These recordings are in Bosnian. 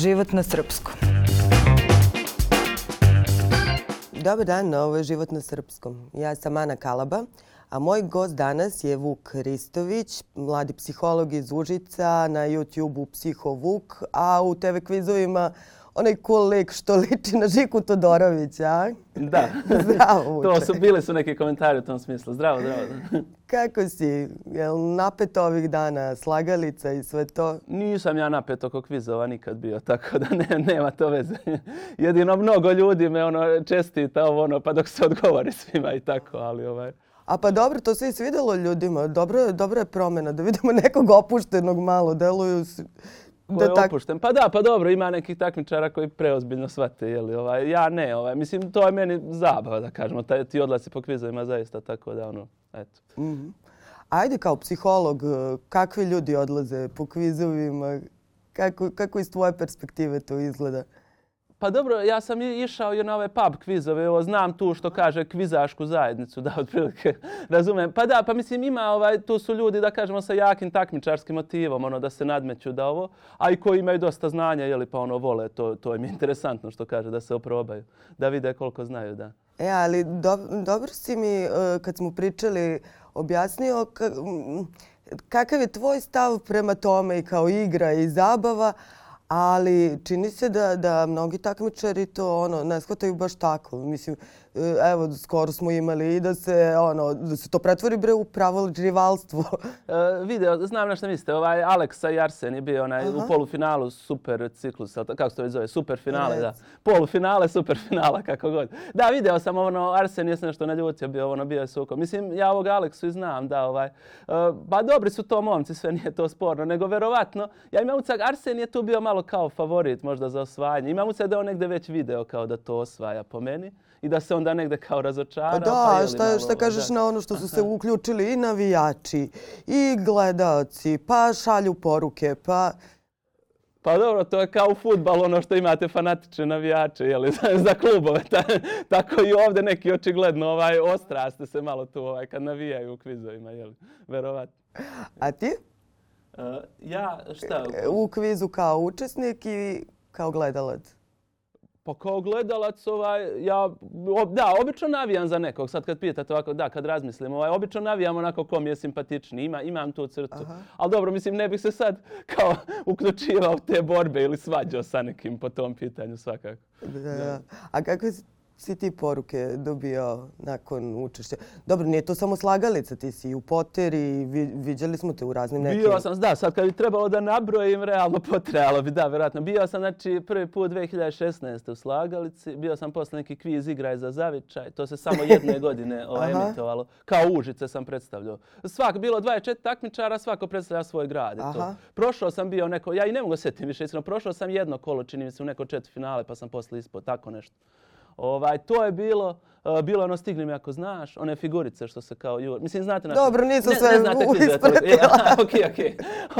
Život na srpskom. Dobar dan, ovo je Život na srpskom. Ja sam Ana Kalaba, a moj gost danas je Vuk Ristović, mladi psiholog iz Užica, na YouTube-u Psiho Vuk, a u TV kvizovima onaj cool lik što liči na Žiku Todorovića, a? Da. Zdravo, Vuče. to su bili su neki komentari u tom smislu. Zdravo, zdravo. Kako si? Jel napet ovih dana, slagalica i sve to? Nisam ja napet oko kvizova nikad bio, tako da ne, nema to veze. Jedino mnogo ljudi me ono čestita ovo ono, pa dok se odgovori svima i tako, ali ovaj... A pa dobro, to se i svidjelo ljudima. Dobro, dobra je promjena da vidimo nekog opuštenog malo. Deluju Ko je opušten? Pa da, pa dobro, ima nekih takmičara koji preozbiljno shvate, jeli, ovaj, ja ne, ovaj, mislim, to je meni zabava, da kažemo, taj, ti odlasi po kvizovima zaista, tako da, ono, eto. Mhm. Ajde kao psiholog, kakvi ljudi odlaze po kvizovima? Kako, kako iz tvoje perspektive to izgleda? Pa dobro, ja sam išao i na ove pub kvizove, ovo znam tu što kaže kvizašku zajednicu, da, otprilike, razumem. Pa da, pa mislim ima, ovaj, tu su ljudi, da kažemo, sa jakim takmičarskim motivom, ono, da se nadmeću da ovo, a i koji imaju dosta znanja, jeli, pa ono, vole, to, to im je interesantno što kaže, da se oprobaju, da vide koliko znaju, da. E, ali do, dobro si mi, e, kad smo pričali, objasnio kakav je tvoj stav prema tome i kao igra i zabava, ali čini se da, da mnogi takmičari to ono, ne shvataju baš tako. Mislim, evo, skoro smo imali i da se, ono, da se to pretvori bre u pravo rivalstvo. E, video, znam na što mislite, ovaj Aleksa i Arsen je bio onaj, u polufinalu super ciklus, kako se to već zove, super finale, da. Polufinale, super finala, kako god. Da, video sam ono, Arsen je se nešto naljutio, bio ono, bio je suko. Mislim, ja ovog Aleksu i znam, da, ovaj, e, pa dobri su to momci, sve nije to sporno, nego verovatno, ja imam ucak, Arsen je tu bio malo kao favorit možda za osvajanje. Imam ucak da on negde već video kao da to osvaja po meni i da se onda negde kao razočara. Pa da, pa je šta, malo, šta kažeš da. na ono što su se uključili i navijači i gledaoci, pa šalju poruke, pa... Pa dobro, to je kao u futbalu ono što imate fanatične navijače jeli, za, za klubove. Ta, tako i ovdje neki očigledno ovaj, ostraste se malo tu ovaj, kad navijaju u kvizovima, jeli, verovatno. A ti? Uh, ja, šta? U kvizu kao učesnik i kao gledalac. Pa kao gledalac, ovaj, ja, ob, da, obično navijam za nekog. Sad kad pitate ovako, da, kad razmislim, ovaj, obično navijam onako ko mi je simpatični. Ima, imam tu crtu. Aha. Ali dobro, mislim, ne bih se sad kao uključivao u te borbe ili svađao sa nekim po tom pitanju svakako. Da, da. A kakve si- ti poruke dobio nakon učešća? Dobro, nije to samo slagalica, ti si i u poteri, vi, viđali smo te u raznim nekim... Bio sam, da, sad kad bi trebalo da nabrojim, realno potrebalo bi, da, vjerojatno. Bio sam, znači, prvi put 2016. u Slagalici, bio sam posle neki kviz igraj za zavičaj, to se samo jedne godine ovaj, emitovalo. Kao Užice sam predstavljao. Svak, bilo 24 takmičara, svako predstavlja svoj grad. i To. Prošao sam bio neko, ja i ne mogu sjetiti više, iskreno, prošao sam jedno kolo, čini mi se, u neko četiri finale, pa sam posle ispod, tako nešto. Ovaj, to je bilo, uh, bilo ono stigli mi ako znaš, one figurice što se kao jur. Mislim, znate na Dobro, nisam ne, sve ne znate ispratila. Okej, okej.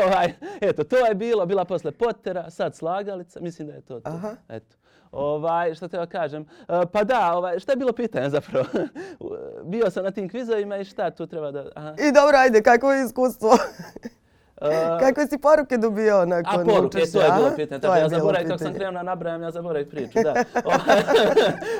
Ovaj, eto, to je bilo, bila posle Pottera, sad slagalica, mislim da je to to. Aha. Eto. Ovaj, šta te kažem? E, pa da, ovaj, šta je bilo pitanje zapravo? Bio sam na tim kvizovima i šta tu treba da... Aha. I dobro, ajde, kakvo je iskustvo? Kakve si poruke dobio nakon A poruke, učešća? to je bilo pitanje. Tako je ja zaboravim kako sam krenuo na nabrajam, ja zaboravim priču, da. Ovaj,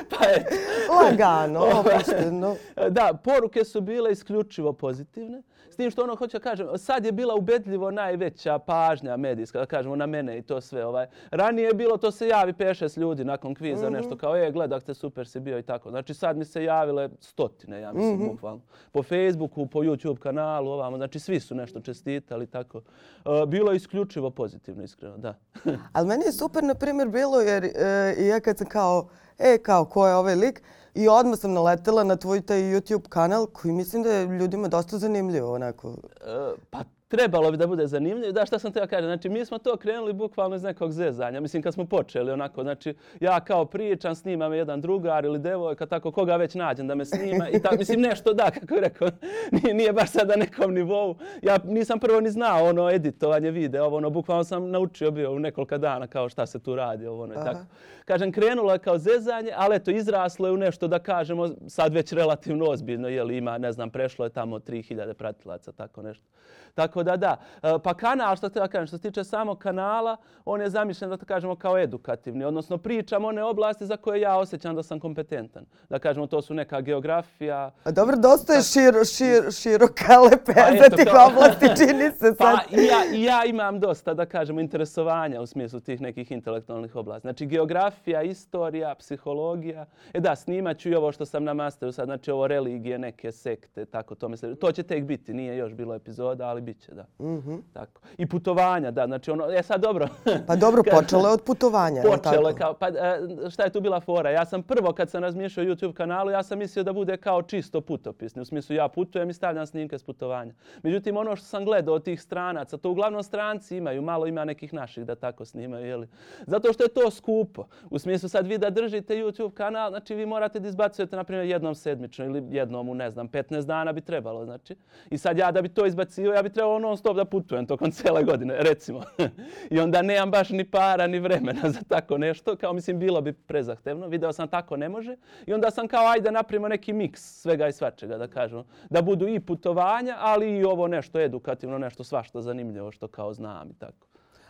pa eto. Lagano, Ovaj, opušteno. Da, poruke su bile isključivo pozitivne. S tim što ono hoću da kažem, sad je bila ubedljivo najveća pažnja medijska, da kažemo, na mene i to sve. Ovaj. Ranije je bilo, to se javi 5-6 ljudi nakon kviza, Mhm. nešto kao, e, gledak te super si bio i tako. Znači sad mi se javile stotine, ja mislim, Mhm. bukvalno. Po Facebooku, po YouTube kanalu, ovamo, znači svi su nešto čestitali, tako. E, bilo je isključivo pozitivno, iskreno, da. Ali meni je super, na primjer, bilo jer e, ja kad sam kao, e, kao, ko je ovaj lik? I odmah sam naletela na tvoj taj YouTube kanal koji mislim da je ljudima dosta zanimljivo, onako. E, pa trebalo bi da bude zanimljivo. Da, šta sam teo kažem, znači mi smo to krenuli bukvalno iz nekog zezanja. Mislim, kad smo počeli onako, znači ja kao pričam, snima me jedan drugar ili devojka, tako koga već nađem da me snima i tako, mislim nešto da, kako je rekao, nije, nije baš sad na nekom nivou. Ja nisam prvo ni znao ono editovanje videa, ovo ono, bukvalno sam naučio bio u nekolika dana kao šta se tu radi, ovo ono i tako. Kažem, krenulo je kao zezanje, ali eto, izraslo je u nešto da kažemo sad već relativno ozbiljno, jel ima, ne znam, prešlo je tamo 3000 pratilaca, tako nešto. Tako da da. E, Pa kanal, što treba kažem, što se tiče samog kanala, on je zamišljen, da to kažemo, kao edukativni. Odnosno pričam one oblasti za koje ja osjećam da sam kompetentan. Da kažemo, to su neka geografija, A dobro, dosta je širo, šir, široka lepeza Pa tih kao- oblasti, čini se sad. Pa ja, ja imam dosta, da kažemo, interesovanja u smislu tih nekih intelektualnih oblasti. Znači, geografija, istorija, psihologija. E da, snimat ću i ovo što sam na masteru sad, znači ovo religije, neke sekte, tako to mislim. To će tek biti, nije još bilo epizoda, ali bit će, da. Mhm. Tako. I putovanja, da, znači ono, e sad dobro. Pa dobro, počelo je od putovanja. Počelo je kao, pa e, šta je tu bila fora? Ja sam prvo kad sam razmišljao YouTube kanalu, ja sam mislio da bude kao čisto putopisni. U smislu ja putujem i stavljam snimke s putovanja. Međutim, ono što sam gledao od tih stranaca, to uglavnom stranci imaju, malo ima nekih naših da tako snimaju, jeli? Zato što je to skupo. U smislu sad vi da držite YouTube kanal, znači vi morate da izbacujete, na primjer, jednom sedmično ili jednom u, ne znam, 15 dana bi trebalo, znači. I sad ja da bi to izbacio, ja bi trebalo non stop da putujem tokom cijele godine, recimo. I onda nemam baš ni para ni vremena za tako nešto, kao mislim bilo bi prezahtevno, video sam tako ne može. I onda sam kao ajde napravimo neki miks svega i svačega da kažemo. Da budu i putovanja, ali i ovo nešto edukativno, nešto svašta zanimljivo što kao znam i tako.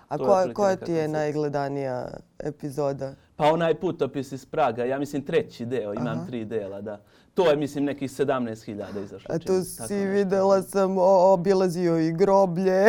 A koja, neka ti je najgledanija epizoda? Pa onaj putopis iz Praga, ja mislim treći deo, imam tri dela, da. To je mislim nekih 17.000 izašlo. A tu tako si nešto. videla sam o- obilazio i groblje.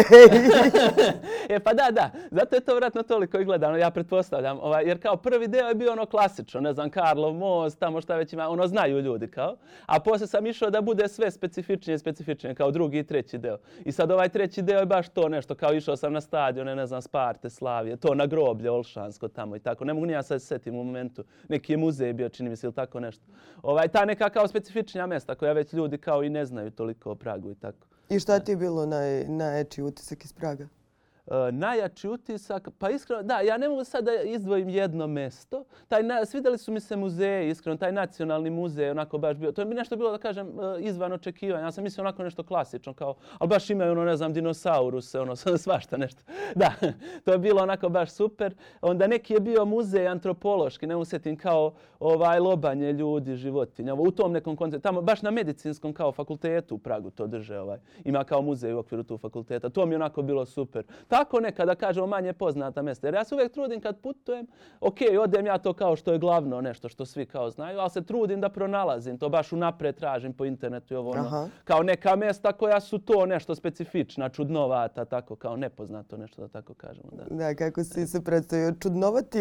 e pa da, da, zato je to vratno toliko i gledano, ja pretpostavljam. Ovaj, jer kao prvi deo je bio ono klasično, ne znam, Karlov most, tamo šta već ima, ono znaju ljudi kao. A poslije sam išao da bude sve specifičnije i specifičnije, kao drugi i treći deo. I sad ovaj treći deo je baš to nešto, kao išao sam na stadione, ne znam, Sparte, Slavije, to na groblje, Olšansko tamo i tako. Ne mogu ni ja sad se setim u momentu. Neki je muzej bio, čini mi se, ili tako nešto. Ovaj, ta neka kao specifičnija mjesta koja već ljudi kao i ne znaju toliko o Pragu i tako. I šta ti je bilo naj, najjači utisak iz Praga? E, najjači utisak, pa iskreno, da, ja ne mogu sad da izdvojim jedno mesto. Taj, na, svidjeli su mi se muzeji, iskreno, taj nacionalni muzej, onako baš bio, to je mi nešto bilo, da kažem, e, izvan očekivanja. Ja sam mislio onako nešto klasično, kao, ali baš imaju ono, ne znam, dinosauruse, ono, svašta nešto. Da, to je bilo onako baš super. Onda neki je bio muzej antropološki, ne usjetim, kao ovaj lobanje ljudi, životinja, ovo, u tom nekom konceptu, tamo baš na medicinskom kao fakultetu u Pragu to drže, ovaj. ima kao muzej u okviru tu fakulteta. To mi je onako bilo super. Tako neka, da kažemo, manje poznata mjesta. Jer ja se uvijek trudim kad putujem, ok, odem ja to kao što je glavno nešto što svi kao znaju, ali se trudim da pronalazim to, baš unapred tražim po internetu i ovo ono. Aha. Kao neka mjesta koja su to nešto specifična, čudnovata, tako kao nepoznato nešto da tako kažemo. Da. Da, kako si se predstavio? Čudnovati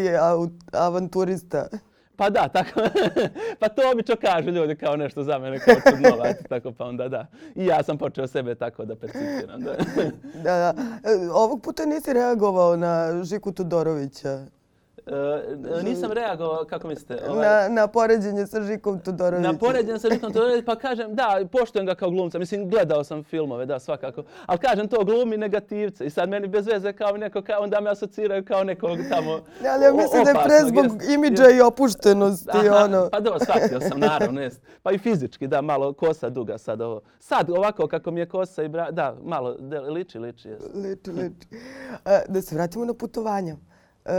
avanturista. Pa da, tako. pa to obično kažu ljudi kao nešto za mene kao čudnovat, tako pa onda da. I ja sam počeo sebe tako da percipiram. Da. Da, da. E, ovog puta nisi reagovao na Žiku Todorovića. E, nisam reagovao, kako mislite? Ovaj, Na, na poređenje sa Žikom Todorovićem. Na poređen sa Žikom Todorovićem, pa kažem, da, poštujem ga kao glumca, mislim, gledao sam filmove, da, svakako. Ali kažem, to glumi negativce i sad meni bez veze kao neko, kao, onda me asociraju kao nekog tamo Ali ja mislim da je opasnog, pre zbog jest- imidža i opuštenosti. Aha, ono. Pa dobro, shvatio sam, naravno, jest. Pa i fizički, da, malo kosa duga sad ovo. Sad, ovako kako mi je kosa i bra... Da, malo, de, liči, liči, jest. Liči, liči. E, Da se vratimo na putovanja. E,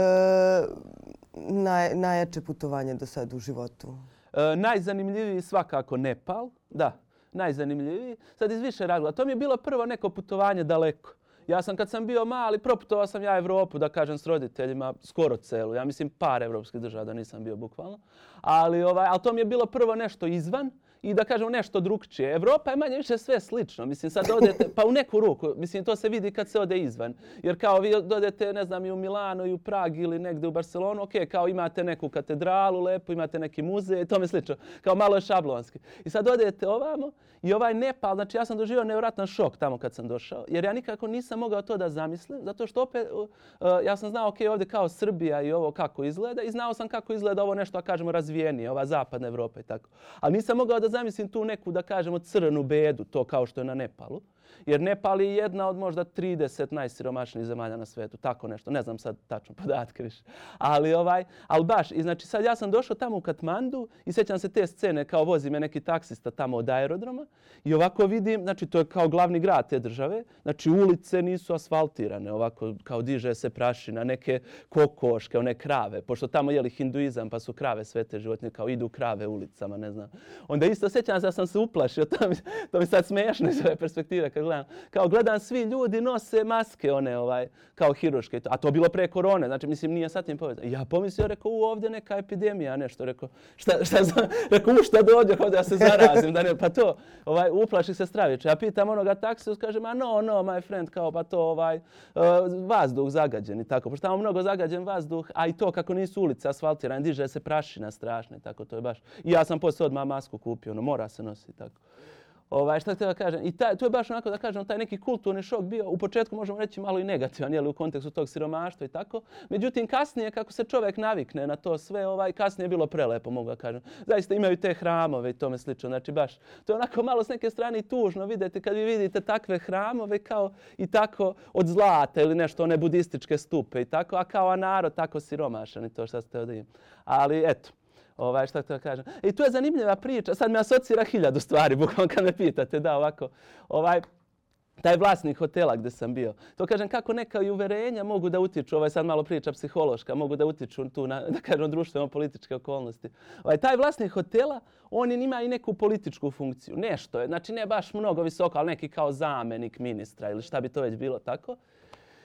naj, najjače putovanje do sada u životu. E, najzanimljiviji svakako Nepal, da, najzanimljiviji. Sad iz više razloga. To mi je bilo prvo neko putovanje daleko. Ja sam kad sam bio mali, proputovao sam ja Evropu, da kažem, s roditeljima, skoro celu. Ja mislim par evropskih država da nisam bio bukvalno. Ali, ovaj, ali to mi je bilo prvo nešto izvan i da kažemo nešto drugčije. Evropa je manje više sve slično. Mislim, sad odete, pa u neku ruku, mislim, to se vidi kad se ode izvan. Jer kao vi odete, ne znam, i u Milano i u Prag ili negde u Barcelonu, ok, kao imate neku katedralu lepu, imate neki muzej i tome slično. Kao malo je šablonski. I sad odete ovamo i ovaj Nepal, znači ja sam doživio nevratan šok tamo kad sam došao, jer ja nikako nisam mogao to da zamislim, zato što opet, uh, ja sam znao, ok, ovdje kao Srbija i ovo kako izgleda i znao sam kako izgleda ovo nešto, a kažemo, razvijenije, ova zapadna Evropa i tako. Ali nisam mogao da zamislim tu neku, da kažemo, crnu bedu, to kao što je na Nepalu. Jer Nepal je jedna od možda 30 najsiromašnijih zemalja na svetu, tako nešto. Ne znam sad tačno podatke više. Ali ovaj, ali baš, i znači sad ja sam došao tamo u Katmandu i sjećam se te scene kao vozi me neki taksista tamo od aerodroma i ovako vidim, znači to je kao glavni grad te države, znači ulice nisu asfaltirane, ovako kao diže se prašina, neke kokoške, one krave, pošto tamo je li hinduizam pa su krave svete životinje, kao idu krave ulicama, ne znam. Onda isto sjećam se da sam se uplašio, to mi, to mi sad smiješno iz ove perspektive kad gledam. Kao gledam svi ljudi nose maske one ovaj kao hiruške a to bilo pre korone. Znači mislim nije sa tim povezano. Ja pomislio rekao u ovdje neka epidemija nešto rekao. Šta šta za, rekao u šta dođe hoda ja se zarazim da ne pa to ovaj uplaši se straviče. Ja pitam onoga taksiju, kaže ma no no my friend kao pa to ovaj uh, vazduh zagađen i tako. Pošto tamo mnogo zagađen vazduh, a i to kako nisu ulice asfaltirane, diže se prašina strašne, tako to je baš. I ja sam posle odmah masku kupio, ono mora se nositi tako. Ovaj, šta htio da kažem? I taj, to je baš onako da kažem, taj neki kulturni šok bio u početku možemo reći malo i negativan, jeli, u kontekstu tog siromaštva i tako. Međutim, kasnije, kako se čovjek navikne na to sve, ovaj, kasnije je bilo prelepo, mogu da kažem. Zaista imaju te hramove i tome slično. Znači, baš, to je onako malo s neke strane tužno vidite kad vi vidite takve hramove kao i tako od zlata ili nešto, one budističke stupe i tako, a kao a narod tako siromašan i to što ste odim. Ali, eto, ovaj, šta to kažem. I tu je zanimljiva priča, sad me asocira hiljadu stvari, bukvalno kad me pitate, da, ovako, ovaj, taj vlasnik hotela gdje sam bio. To kažem kako neka i uverenja mogu da utiču, ovaj sad malo priča psihološka, mogu da utiču tu na, da kažem, društveno političke okolnosti. Ovaj, taj vlasnik hotela, on je ima i neku političku funkciju. Nešto je, znači ne baš mnogo visoko, ali neki kao zamenik ministra ili šta bi to već bilo tako.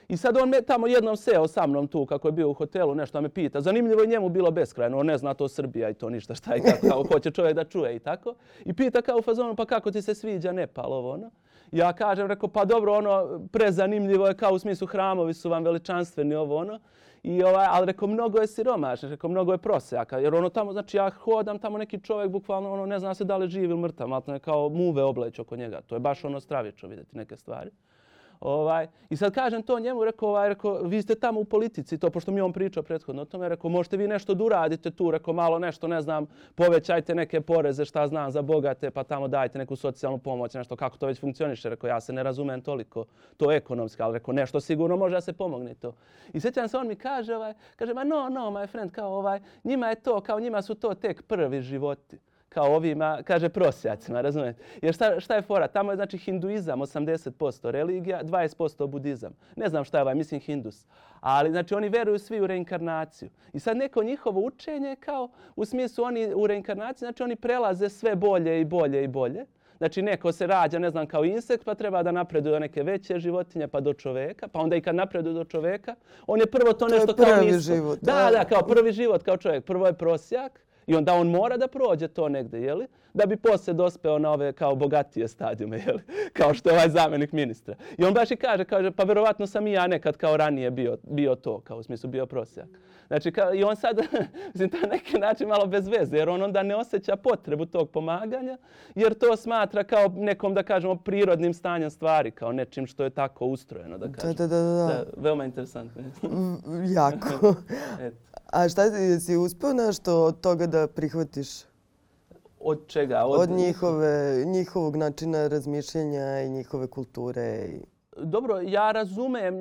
I sad on me tamo jednom seo sa mnom tu kako je bio u hotelu, nešto me pita. Zanimljivo je njemu bilo beskrajno, on ne zna to Srbija i to ništa šta je kako, kao hoće čovjek da čuje i tako. I pita kao u fazonu, pa kako ti se sviđa Nepal ovo ono? Ja kažem, rekao, pa dobro, ono, prezanimljivo je kao u smislu hramovi su vam veličanstveni ovo ono. I ovaj, ali rekao, mnogo je siromašno, rekao, mnogo je prosjaka. Jer ono tamo, znači ja hodam tamo neki čovjek, bukvalno ono, ne zna se da li živi ili mrtav, malo kao muve obleć oko njega. To je baš ono stravično vidjeti neke stvari. Ovaj, I sad kažem to njemu, rekao, ovaj, rekao, vi ste tamo u politici, to pošto mi on pričao prethodno o tome, rekao, možete vi nešto da uradite tu, rekao, malo nešto, ne znam, povećajte neke poreze, šta znam, za bogate, pa tamo dajte neku socijalnu pomoć, nešto, kako to već funkcioniše, rekao, ja se ne razumem toliko, to ekonomski, ali rekao, nešto sigurno može da se pomogne to. I sjećam se, on mi kaže, ovaj, kaže, ma no, no, my friend, kao ovaj, njima je to, kao njima su to tek prvi životi kao ovima, kaže prosjacima, razumijete? Jer šta, šta je fora? Tamo je znači hinduizam 80% religija, 20% budizam. Ne znam šta je ovaj, mislim hindus. Ali znači oni veruju svi u reinkarnaciju. I sad neko njihovo učenje kao u smislu oni u reinkarnaciji, znači oni prelaze sve bolje i bolje i bolje. Znači neko se rađa, ne znam, kao insekt, pa treba da napreduje do neke veće životinje, pa do čoveka. Pa onda i kad napreduje do čoveka, on je prvo to, to nešto kao nisko. Život, da, da, kao prvi život, kao čovjek. Prvo je prosjak, I onda on mora da prođe to negde, jeli? Da bi posle dospeo na ove kao bogatije stadijume, jeli? Kao što je ovaj zamenik ministra. I on baš i kaže, kaže, pa verovatno sam i ja nekad kao ranije bio, bio to, kao u smislu bio prosjak. Znači, kao, i on sad, mislim, to je neki način malo bez veze, jer on onda ne osjeća potrebu tog pomaganja, jer to smatra kao nekom, da kažemo, prirodnim stanjem stvari, kao nečim što je tako ustrojeno, da kažem. Da, da, da. da. da veoma interesantno. jako. A šta si uspio nešto od toga da prihvatiš? Od čega? Od, od njihove, njihovog načina razmišljanja i njihove kulture. I dobro, ja razumem,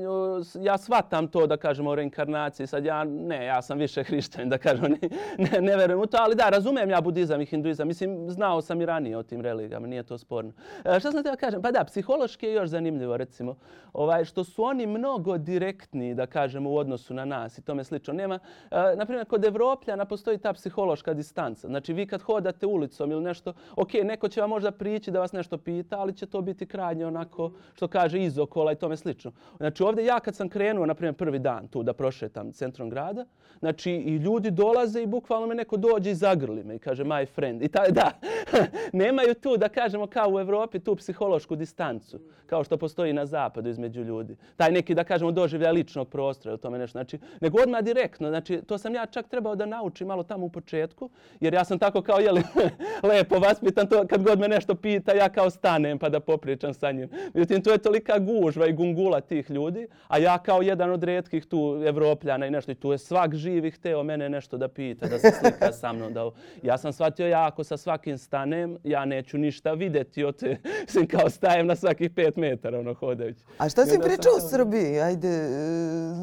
ja shvatam to da kažemo o reinkarnaciji. Sad ja, ne, ja sam više hrišćan da kažem, ne, ne, ne verujem u to, ali da, razumem ja budizam i hinduizam. Mislim, znao sam i ranije o tim religijama, nije to sporno. E, šta sam teo kažem? Pa da, psihološki je još zanimljivo, recimo, ovaj, što su oni mnogo direktni, da kažemo, u odnosu na nas i tome slično. Nema, e, naprimjer, kod Evropljana postoji ta psihološka distanca. Znači, vi kad hodate ulicom ili nešto, ok, neko će vam možda prići da vas nešto pita, ali će to biti krajnje onako, što kaže, iz kola i tome slično. Znači ovdje ja kad sam krenuo, na primjer, prvi dan tu da prošetam centrom grada, znači i ljudi dolaze i bukvalno me neko dođe i zagrli me i kaže my friend. I taj, da, nemaju tu, da kažemo, kao u Evropi, tu psihološku distancu, kao što postoji na zapadu između ljudi. Taj neki, da kažemo, doživlja ličnog prostora ili tome nešto. Znači, nego odmah direktno, znači, to sam ja čak trebao da naučim malo tamo u početku, jer ja sam tako kao, jeli, lepo vaspitan to, kad god me nešto pita, ja kao stanem pa da popričam sa njim. Međutim, to je tolika gužva i gungula tih ljudi, a ja kao jedan od redkih tu evropljana i nešto, i tu je svak živi hteo mene nešto da pita, da se slika sa mnom. Da... Ja sam shvatio, ja ako sa svakim stanem, ja neću ništa videti od te, mislim, kao stajem na svakih pet metara, ono, hodajući. A šta si pričao u Srbiji? Ajde,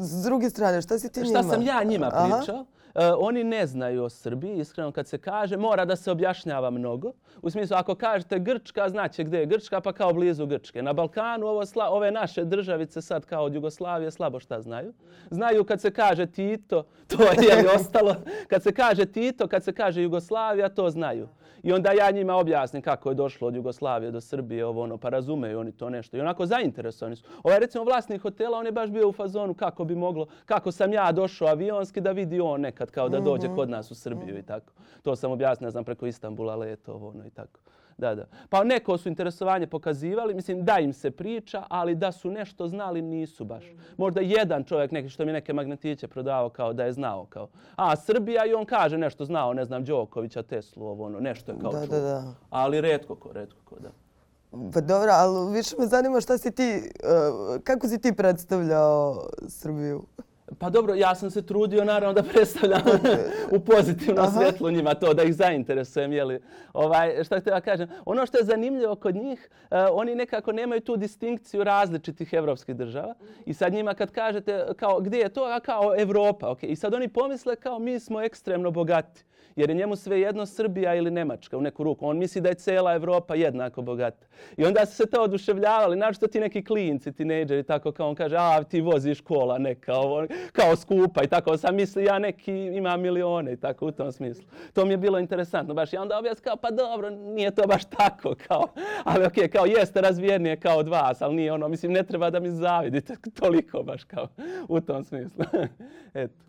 s druge strane, šta si ti njima? Šta sam ja njima pričao? Aha e, oni ne znaju o Srbiji, iskreno kad se kaže, mora da se objašnjava mnogo. U smislu, ako kažete Grčka, znaće gdje je Grčka, pa kao blizu Grčke. Na Balkanu ovo sla, ove naše državice sad kao od Jugoslavije slabo šta znaju. Znaju kad se kaže Tito, to je i ostalo. Kad se kaže Tito, kad se kaže Jugoslavija, to znaju. I onda ja njima objasnim kako je došlo od Jugoslavije do Srbije, ovo ono, pa razumeju oni to nešto. I onako zainteresovani su. Ovaj recimo vlasnik hotela, on je baš bio u fazonu kako bi moglo, kako sam ja došao avionski da vidi on nekad kao da dođe kod nas u Srbiju i tako. To sam objasnio, znam, preko Istambula leto, ovo ono i tako. Da, da. Pa neko su interesovanje pokazivali, mislim da im se priča, ali da su nešto znali nisu baš. Možda jedan čovjek neki što mi neke magnetiće prodavao kao da je znao kao. A Srbija i on kaže nešto znao, ne znam Đokovića, Teslu, ovo ono, nešto je kao Da, čuo. da, da. Ali redko ko, redko ko, da. Pa dobro, ali više me zanima šta si ti, uh, kako si ti predstavljao Srbiju? Pa dobro, ja sam se trudio naravno da predstavljam u pozitivno Aha. svjetlo njima to, da ih zainteresujem, jeli. Ovaj, šta htio da kažem? Ono što je zanimljivo kod njih, uh, oni nekako nemaju tu distinkciju različitih evropskih država. I sad njima kad kažete kao gdje je to, a kao Evropa, okay? I sad oni pomisle kao mi smo ekstremno bogati. Jer je njemu sve jedno Srbija ili Nemačka u neku ruku. On misli da je cela Evropa jednako bogata. I onda su se to oduševljavali. što ti neki klinci, tinejdžeri, tako kao on kaže, a ti voziš kola neka, ovo, kao skupa i tako. Sam misli, ja neki ima milione i tako u tom smislu. To mi je bilo interesantno. Baš i onda objasn kao, pa dobro, nije to baš tako. Kao, ali okej, okay, kao jeste razvijenije kao od vas, ali nije ono, mislim, ne treba da mi zavidite toliko baš kao u tom smislu. Eto.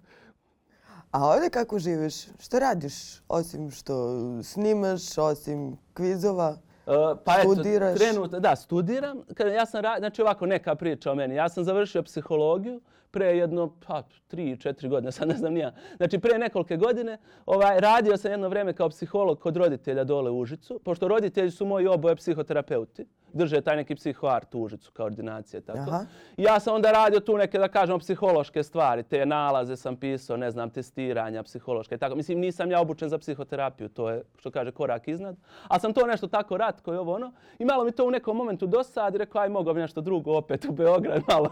A ovdje kako živiš? Što radiš? Osim što snimaš, osim kvizova? Uh, pa Studiraš? eto, trenutno, da, studiram. Ja sam, ra- znači ovako neka priča o meni. Ja sam završio psihologiju pre jedno, pa, tri, četiri godine, sad ne znam nija. Znači, pre nekolike godine ovaj, radio sam jedno vreme kao psiholog kod roditelja dole u Užicu, pošto roditelji su moji oboje psihoterapeuti. Drže taj neki psihoart u Užicu kao ordinacije, tako. Aha. Ja sam onda radio tu neke, da kažemo, psihološke stvari. Te nalaze sam pisao, ne znam, testiranja psihološke. i Tako. Mislim, nisam ja obučen za psihoterapiju, to je, što kaže, korak iznad. A sam to nešto tako ratko i ovo ono. I malo mi to u nekom momentu dosadi, rekao, aj, mogao bi nešto drugo opet u Beograd, malo.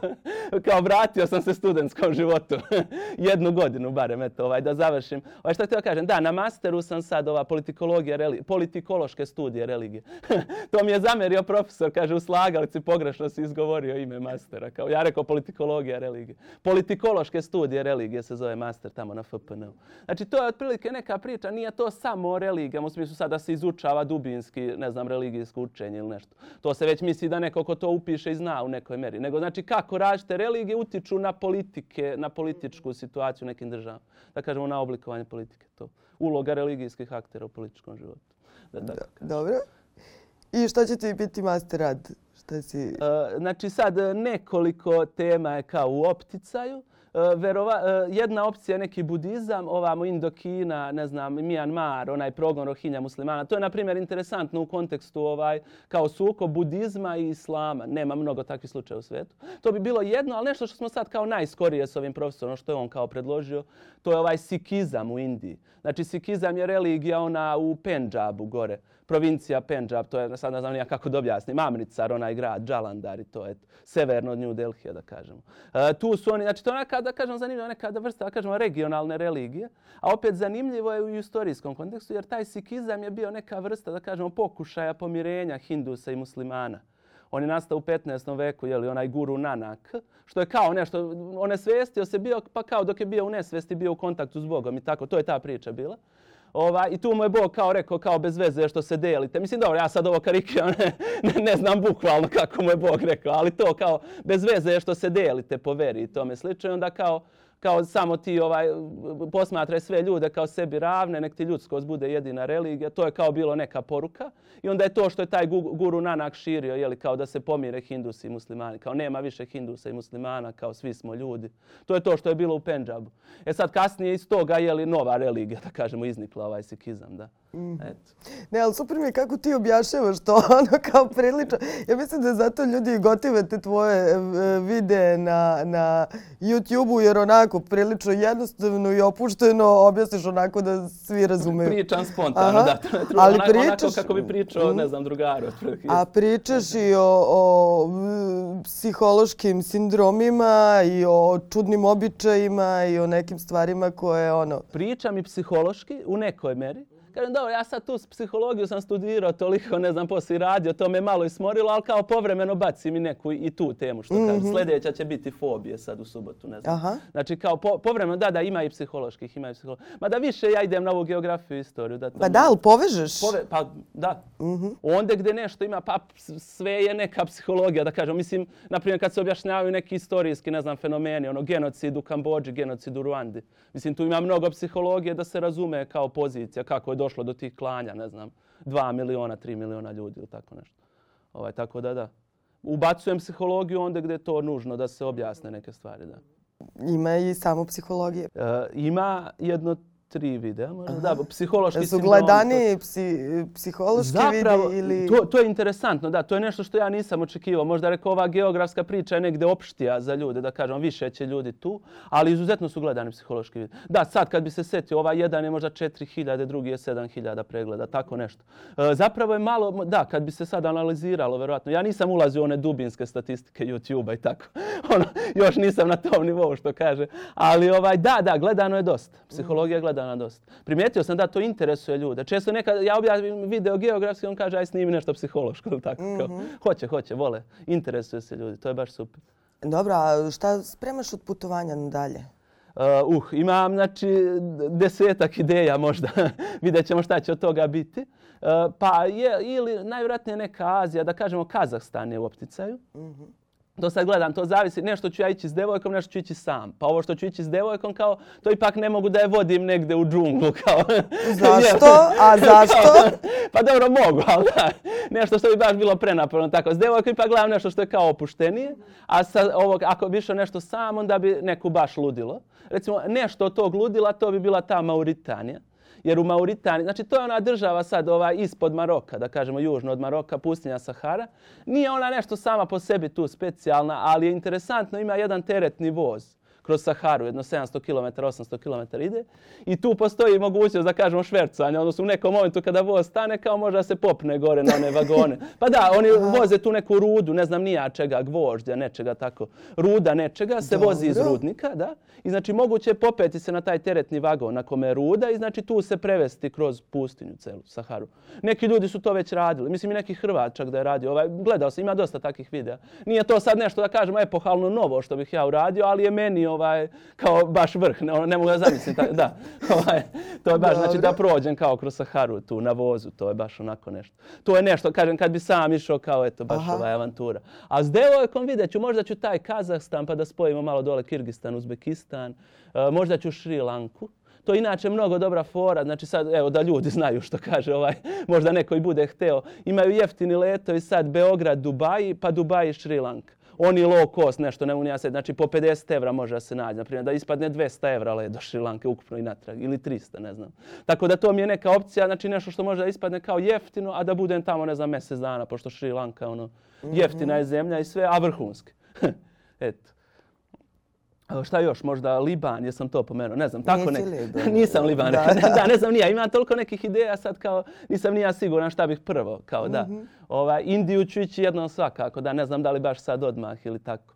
Kao vratio sam se studentskom životu. Jednu godinu, barem, eto, ovaj, da završim. Ovaj, šta ti kažem, da, na masteru sam sad ova politikologija, reli, politikološke studije religije. to mi je zamerio profesor, kaže, u slagalici pogrešno si izgovorio ime mastera. Kao, ja rekao politikologija religije. Politikološke studije religije se zove master tamo na FPN. Znači, to je otprilike neka priča, nije to samo o religijama, u smislu sad da se izučava dubinski, ne znam, religijsko učenje ili nešto. To se već misli da neko ko to upiše i zna u nekoj meri. Nego, znači, kako različite religije utiču na politike, na političku situaciju u nekim državama. Da kažemo, na oblikovanje politike. To. Uloga religijskih aktera u političkom životu. Da, tako kažem. Dobro. I što će ti biti master rad? Šta si... E, Znači sad nekoliko tema je kao u opticaju. Eh, verova, eh, jedna opcija je neki budizam, ovamo Indokina, ne znam, Mijanmar, onaj progon rohinja muslimana. To je, na primjer, interesantno u kontekstu ovaj, kao suko budizma i islama. Nema mnogo takvih slučaja u svijetu. To bi bilo jedno, ali nešto što smo sad kao najskorije s ovim profesorom, ono što je on kao predložio, to je ovaj sikizam u Indiji. Znači, sikizam je religija ona u Pendžabu gore provincija Pendžab, to je, sad ne znam nija kako da objasnim, Amritsar, onaj grad, Jalandhar i to je severno od New Delhija, da kažemo. E, tu su oni, znači to je neka, da kažem, zanimljiva neka vrsta, da kažemo, regionalne religije, a opet zanimljivo je u istorijskom kontekstu, jer taj sikizam je bio neka vrsta, da kažemo, pokušaja pomirenja Hindusa i muslimana. On je nastao u 15. veku, je li onaj guru Nanak, što je kao nešto, on je svestio se bio, pa kao dok je bio u nesvesti, bio u kontaktu s Bogom i tako, to je ta priča bila. Ova, I tu mu je Bog kao rekao, kao bez veze što se delite. Mislim, dobro, ja sad ovo karikiram, ne, ne, ne znam bukvalno kako mu je Bog rekao, ali to kao bez veze što se delite po veri i tome slično. I onda kao, kao samo ti ovaj posmatraj sve ljude kao sebi ravne, nek ti ljudskost bude jedina religija. To je kao bilo neka poruka. I onda je to što je taj guru Nanak širio, je li kao da se pomire hindusi i muslimani. Kao nema više hindusa i muslimana, kao svi smo ljudi. To je to što je bilo u Pendžabu. E sad kasnije iz toga je li nova religija, da kažemo, iznikla ovaj sikizam, da. Eto. Ne, ali super mi je kako ti objašnjavaš to, ono kao prilično. Ja mislim da zato ljudi gotive te tvoje e, videe na, na YouTube-u, jer onako prilično jednostavno i opušteno objasniš onako da svi razumeju. Pričam spontano, Aha. da. Ali onako, onako pričaš- kako bi pričao, ne znam, drugaru. A pričaš i o, o psihološkim sindromima i o čudnim običajima i o nekim stvarima koje ono... pričam i psihološki u nekoj meri. Kažem, dobro, ja sad tu s psihologiju sam studirao toliko, ne znam, poslije radio, to me malo ismorilo, ali kao povremeno bacim i neku i tu temu, što kažem. Sljedeća će biti fobije sad u subotu, ne znam. Aha. Znači, kao po, povremeno, da, da, ima i psiholoških, ima i psiholoških. Ma da više ja idem na ovu geografiju i istoriju. Da to Pa da, ali povežeš? Pove, pa da. Onda gdje nešto ima, pa sve je neka psihologija, da kažem. Mislim, na primjer, kad se objašnjavaju neki istorijski, ne znam, fenomeni, ono, genocid u Kambođi, genocid u Ruandi. Mislim, tu ima mnogo psihologije da se razume kao pozicija, kako je došlo do tih klanja, ne znam, dva miliona, tri miliona ljudi ili tako nešto. Ovaj, tako da, da. Ubacujem psihologiju onda gdje je to nužno da se objasne neke stvari, da. Ima i samo psihologije. E, ima jedno tri videa, možda, da, psihološki Su sindrom, to- gledani psi, psihološki Zapravo, vidi ili... to, to je interesantno, da, to je nešto što ja nisam očekivao. Možda rekao ova geografska priča je negdje opštija za ljude, da kažem, više će ljudi tu, ali izuzetno su gledani psihološki vid. Da, sad kad bi se setio, ovaj jedan je možda 4000, drugi je 7000 pregleda, tako nešto. E, zapravo je malo, da, kad bi se sad analiziralo, verovatno, ja nisam ulazio u one dubinske statistike YouTube-a i tako. ono, još nisam na tom nivou što kaže. Ali ovaj, da, da, gledano je dosta. Psihologija je gledana dosta. Primijetio sam da to interesuje ljude. Često nekad ja objavim video geografski, on kaže aj snimi nešto psihološko ili tako. Kao, hoće, hoće, vole. Interesuje se ljudi, to je baš super. Dobro, a šta spremaš od putovanja nadalje? Uh, uh, imam, znači, desetak ideja možda. Vidjet ćemo šta će od toga biti. Uh, pa je, ili najvjerojatnije neka Azija, da kažemo Kazahstan je u opticaju. To sad gledam, to zavisi, nešto ću ja ići s devojkom, nešto ću ići sam. Pa ovo što ću ići s devojkom, kao, to ipak ne mogu da je vodim negde u džunglu, kao. Zašto? A zašto? pa dobro, mogu, ali da, nešto što bi baš bilo prenaporno tako. S devojkom ipak gledam nešto što je kao opuštenije, a sa ovog, ako bi išao nešto sam, onda bi neku baš ludilo. Recimo, nešto od tog ludila, to bi bila ta Mauritanija. Jer u Mauritaniji, znači to je ona država sad ovaj ispod Maroka, da kažemo južno od Maroka, pustinja Sahara. Nije ona nešto sama po sebi tu specijalna, ali je interesantno, ima jedan teretni voz kroz Saharu, jedno 700 km, 800 km ide. I tu postoji mogućnost da kažemo švercanja, odnosno u nekom momentu kada voz stane, kao može da se popne gore na one vagone. Pa da, oni voze tu neku rudu, ne znam nija čega, gvožđa, nečega tako. Ruda nečega se vozi iz Dobro. rudnika, da. I znači moguće je popeti se na taj teretni vagon na kome je ruda i znači tu se prevesti kroz pustinju celu Saharu. Neki ljudi su to već radili. Mislim i neki Hrvat čak da je radio. Ovaj, gledao sam, ima dosta takvih videa. Nije to sad nešto da kažemo epohalno novo što bih ja uradio, ali je meni ovaj, kao baš vrh. Ne, ne mogu da zamislim. Tak, da, ovaj, to je baš znači da prođem kao kroz Saharu tu na vozu. To je baš onako nešto. To je nešto, kažem, kad bi sam išao kao eto, baš Aha. ovaj avantura. A s devojkom vidjet ću, možda ću taj Kazahstan pa da spojimo malo dole Kirgistan, Uzbekistan, e, možda ću Šri Lanku. To je inače mnogo dobra fora, znači sad, evo da ljudi znaju što kaže ovaj, možda neko i bude hteo. Imaju jeftini letovi sad Beograd, Dubai, pa Dubai, Šri Lanka. Oni low cost, nešto ne mogu ja sad, znači po 50 evra može da se nađe, naprimjer da ispadne 200 evra let do Šri Lanke ukupno i natrag, ili 300, ne znam. Tako da to mi je neka opcija, znači nešto što može da ispadne kao jeftino, a da budem tamo, ne znam, mjesec dana, pošto Šri Lanka, ono, jeftina je zemlja i sve, a vrhunski. Eto. Šta još, možda Liban, jesam to pomenuo, ne znam, tako Nisi nek... Liban. nisam Liban, Da, da, da, ne znam nija, imam toliko nekih ideja sad kao, nisam nija siguran šta bih prvo, kao da. Mhm. Ovaj, Indiju ću ići jednom svakako, da, ne znam da li baš sad odmah ili tako.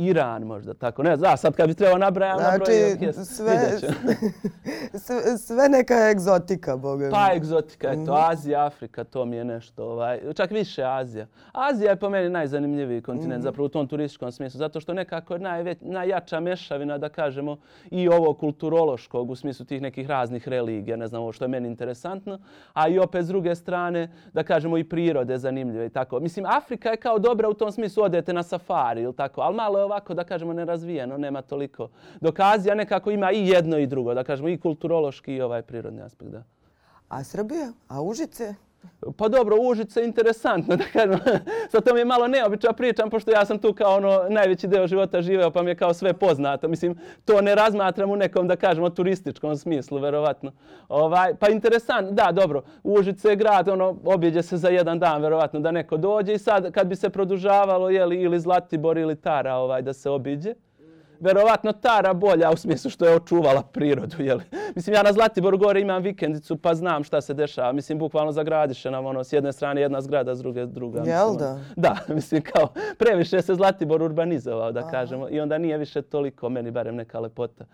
Iran možda, tako, ne znam, sad kad bi trebao nabrajam, Znači, sve, sve, sve neka egzotika, boga. Pa egzotika, eto, Mhm. Azija, Afrika, to mi je nešto, ovaj, čak više Azija. Azija je po meni najzanimljiviji kontinent, Mhm. zapravo u tom turističkom smislu, zato što nekako je najveć, najjača mešavina, da kažemo, i ovo kulturološkog, u smislu tih nekih raznih religija, ne znam, ovo što je meni interesantno, a i opet s druge strane, da kažemo, i prirode zanimljive i tako. Mislim, Afrika je kao dobra u tom smislu, odete na safari ili tako, ali malo ovako, da kažemo, nerazvijeno, nema toliko. Dok Azija nekako ima i jedno i drugo, da kažemo, i kulturološki i ovaj prirodni aspekt, da. A Srbija? A Užice? Pa dobro, Užice je interesantno, da kažem. Sa to mi je malo neobična pričam, pošto ja sam tu kao ono najveći deo života živeo, pa mi je kao sve poznato. Mislim, to ne razmatram u nekom, da kažemo, turističkom smislu, verovatno. Ovaj, pa interesant, da, dobro, Užice je grad, ono, objeđe se za jedan dan, verovatno, da neko dođe i sad kad bi se produžavalo, jeli, ili Zlatibor ili Tara, ovaj, da se obiđe, verovatno Tara bolja u smislu što je očuvala prirodu. Jel? Mislim, ja na Zlatiboru gore imam vikendicu pa znam šta se dešava. Mislim, bukvalno zagradiše nam ono, s jedne strane jedna zgrada, s druge druga. Jel mislim, da? Ono, da, mislim, kao previše se Zlatibor urbanizovao, da Aha. kažemo. I onda nije više toliko, meni barem neka lepota.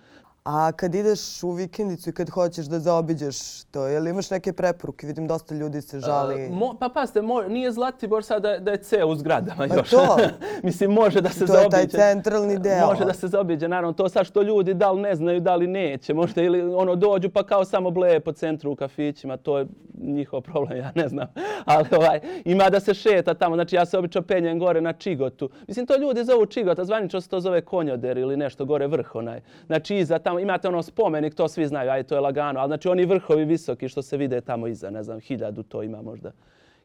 A kad ideš u vikendicu i kad hoćeš da zaobiđeš to, je li imaš neke preporuke? Vidim, dosta ljudi se žali. Uh, mo, pa pasite, mo, nije Zlatibor sad da, da je C u zgradama pa još. to. Mislim, može da se zaobiđe. To je taj centralni deo. Može da se zaobiđe, naravno. To sad što ljudi da li ne znaju, da li neće. Možda ili ono dođu pa kao samo bleje po centru u kafićima. To je njihov problem, ja ne znam. Ali ovaj, ima da se šeta tamo. Znači, ja se obično penjem gore na Čigotu. Mislim, to ljudi zovu Čigota. Zvanično se to zove Konjoder ili nešto gore vrh onaj. Znači, iza tamo imate ono spomenik, to svi znaju, aj to je lagano. Ali znači, oni vrhovi visoki što se vide tamo iza, ne znam, hiljadu to ima možda.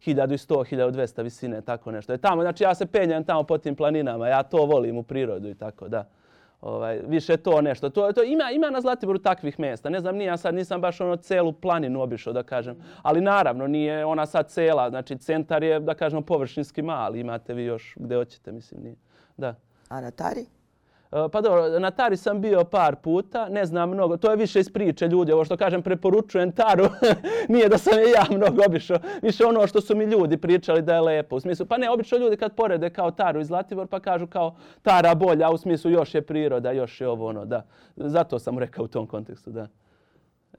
1100, 1200 visine, tako nešto. Je tamo, znači ja se penjam tamo po tim planinama, ja to volim u prirodu i tako, da. Ovaj, više to nešto. To, to ima, ima na Zlatiboru takvih mjesta. Ne znam, nije sad nisam baš ono celu planinu obišao, da kažem. Ali naravno, nije ona sad cela. Znači, centar je, da kažemo, površinski mali. Imate vi još gde hoćete, mislim, nije. Da. A na Tari? Eh, pa dobro, na Tari sam bio par puta, ne znam mnogo, to je više iz priče ljudi, ovo što kažem, preporučujem Taru, nije da sam je ja mnogo obišao, više ono što su mi ljudi pričali da je lepo, u smislu, pa ne, obično ljudi kad porede kao Taru i Zlatibor, pa kažu kao Tara bolja, u smislu još je priroda, još je ovo ono, da, zato sam rekao u tom kontekstu, da.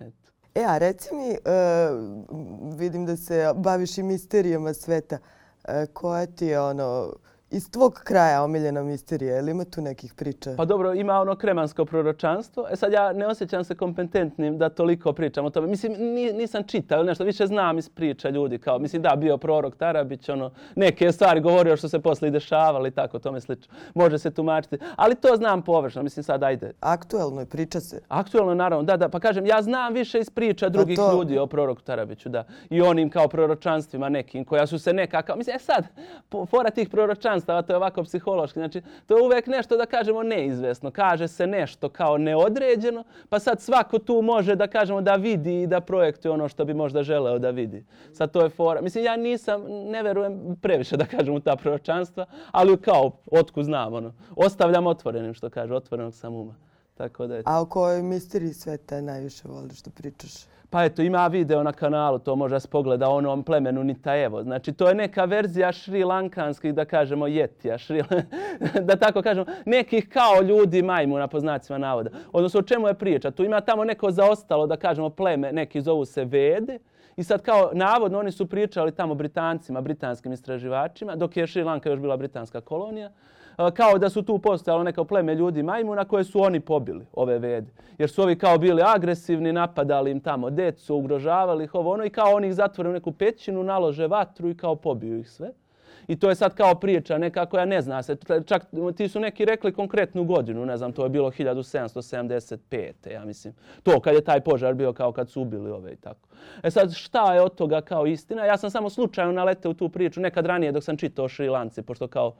Eto. E, a reci mi, uh, vidim da se baviš i misterijama sveta, uh, koja ti je ono, iz tvog kraja omiljena misterija? Ili ima tu nekih priča? Pa dobro, ima ono kremansko proročanstvo. E sad ja ne osjećam se kompetentnim da toliko pričam o tome. Mislim, nisam čitao ili nešto, više znam iz priča ljudi. Kao, mislim, da, bio prorok Tarabić, ono, neke stvari govorio što se posle i dešavali, tako, tome slično. Može se tumačiti. Ali to znam površno, mislim, sad ajde. Aktuelno je, priča se. Aktuelno, naravno, da, da. Pa kažem, ja znam više iz priča drugih to... ljudi o proroku Tarabiću, da. I onim kao proročanstvima nekim, koja su se nekakav... Mislim, e sad, fora tih proročanstva predstava, to je ovako psihološki. Znači, to je uvek nešto da kažemo neizvesno. Kaže se nešto kao neodređeno, pa sad svako tu može da kažemo da vidi i da projektuje ono što bi možda želeo da vidi. Sad to je fora. Mislim, ja nisam, ne verujem previše da kažem u ta proročanstva, ali kao, otku znam, ono, ostavljam otvorenim što kaže, otvorenog sam uma. Tako da je... A o kojoj misteriji sveta najviše voliš da pričaš? Pa eto, ima video na kanalu, to može se pogleda onom plemenu Nitaevo. Znači, to je neka verzija šrilankanskih, da kažemo, jetija. Šri... da tako kažemo, nekih kao ljudi majmuna po znacima navoda. Odnosno, o čemu je priča? Tu ima tamo neko zaostalo, da kažemo, pleme, neki zovu se Vede. I sad kao navodno oni su pričali tamo Britancima, britanskim istraživačima, dok je Šri Lanka još bila britanska kolonija kao da su tu postojalo neko pleme ljudi majmuna koje su oni pobili, ove vede. Jer su ovi kao bili agresivni, napadali im tamo decu, ugrožavali ih ovo ono i kao oni ih zatvore u neku pećinu, nalože vatru i kao pobiju ih sve. I to je sad kao priča neka koja ne zna se. Čak ti su neki rekli konkretnu godinu, ne znam, to je bilo 1775. ja mislim. To kad je taj požar bio kao kad su ubili ove i tako. E sad, šta je od toga kao istina? Ja sam samo slučajno naleteo u tu priču nekad ranije dok sam čitao Šri Lanci, pošto kao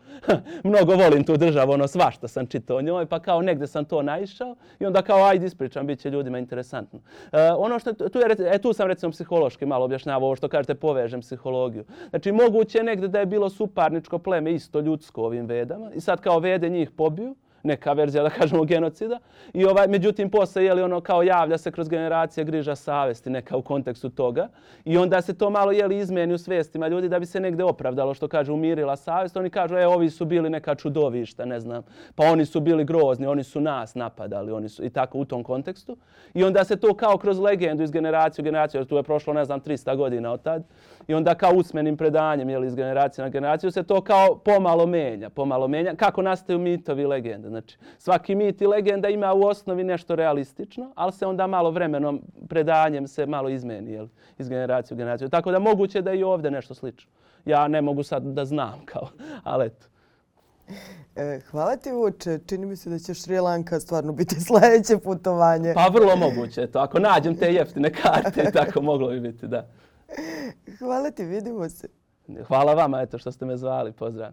mnogo volim tu državu, ono svašta sam čitao o njoj, pa kao negde sam to naišao i onda kao ajde ispričam, bit će ljudima interesantno. E, ono što tu, je, e, tu sam recimo psihološki malo objašnjavao ovo što kažete povežem psihologiju. Znači, moguće negde da je bilo suparničko pleme isto ljudsko ovim vedama i sad kao vede njih pobiju, neka verzija da kažemo genocida. I ovaj međutim posle je li ono kao javlja se kroz generacije griža savesti neka u kontekstu toga. I onda se to malo je li izmeni u svestima ljudi da bi se negde opravdalo što kaže umirila savest. Oni kažu e ovi su bili neka čudovišta ne znam. Pa oni su bili grozni oni su nas napadali oni su i tako u tom kontekstu. I onda se to kao kroz legendu iz generacije u generaciju tu je prošlo ne znam 300 godina od tad i onda kao usmenim predanjem je li iz generacije na generaciju se to kao pomalo menja pomalo menja kako nastaju mitovi i legende Znači, svaki mit i legenda ima u osnovi nešto realistično, ali se onda malo vremenom, predanjem se malo izmeni jel, iz generacije u generaciju. Tako da moguće da i ovdje nešto slično. Ja ne mogu sad da znam kao, ali eto. E, hvala ti Vuče, čini mi se da će Šri Lanka stvarno biti sljedeće putovanje. Pa vrlo moguće, to ako nađem te jeftine karte, tako moglo bi biti, da. Hvala ti, vidimo se. Hvala vama eto što ste me zvali. Pozdrav.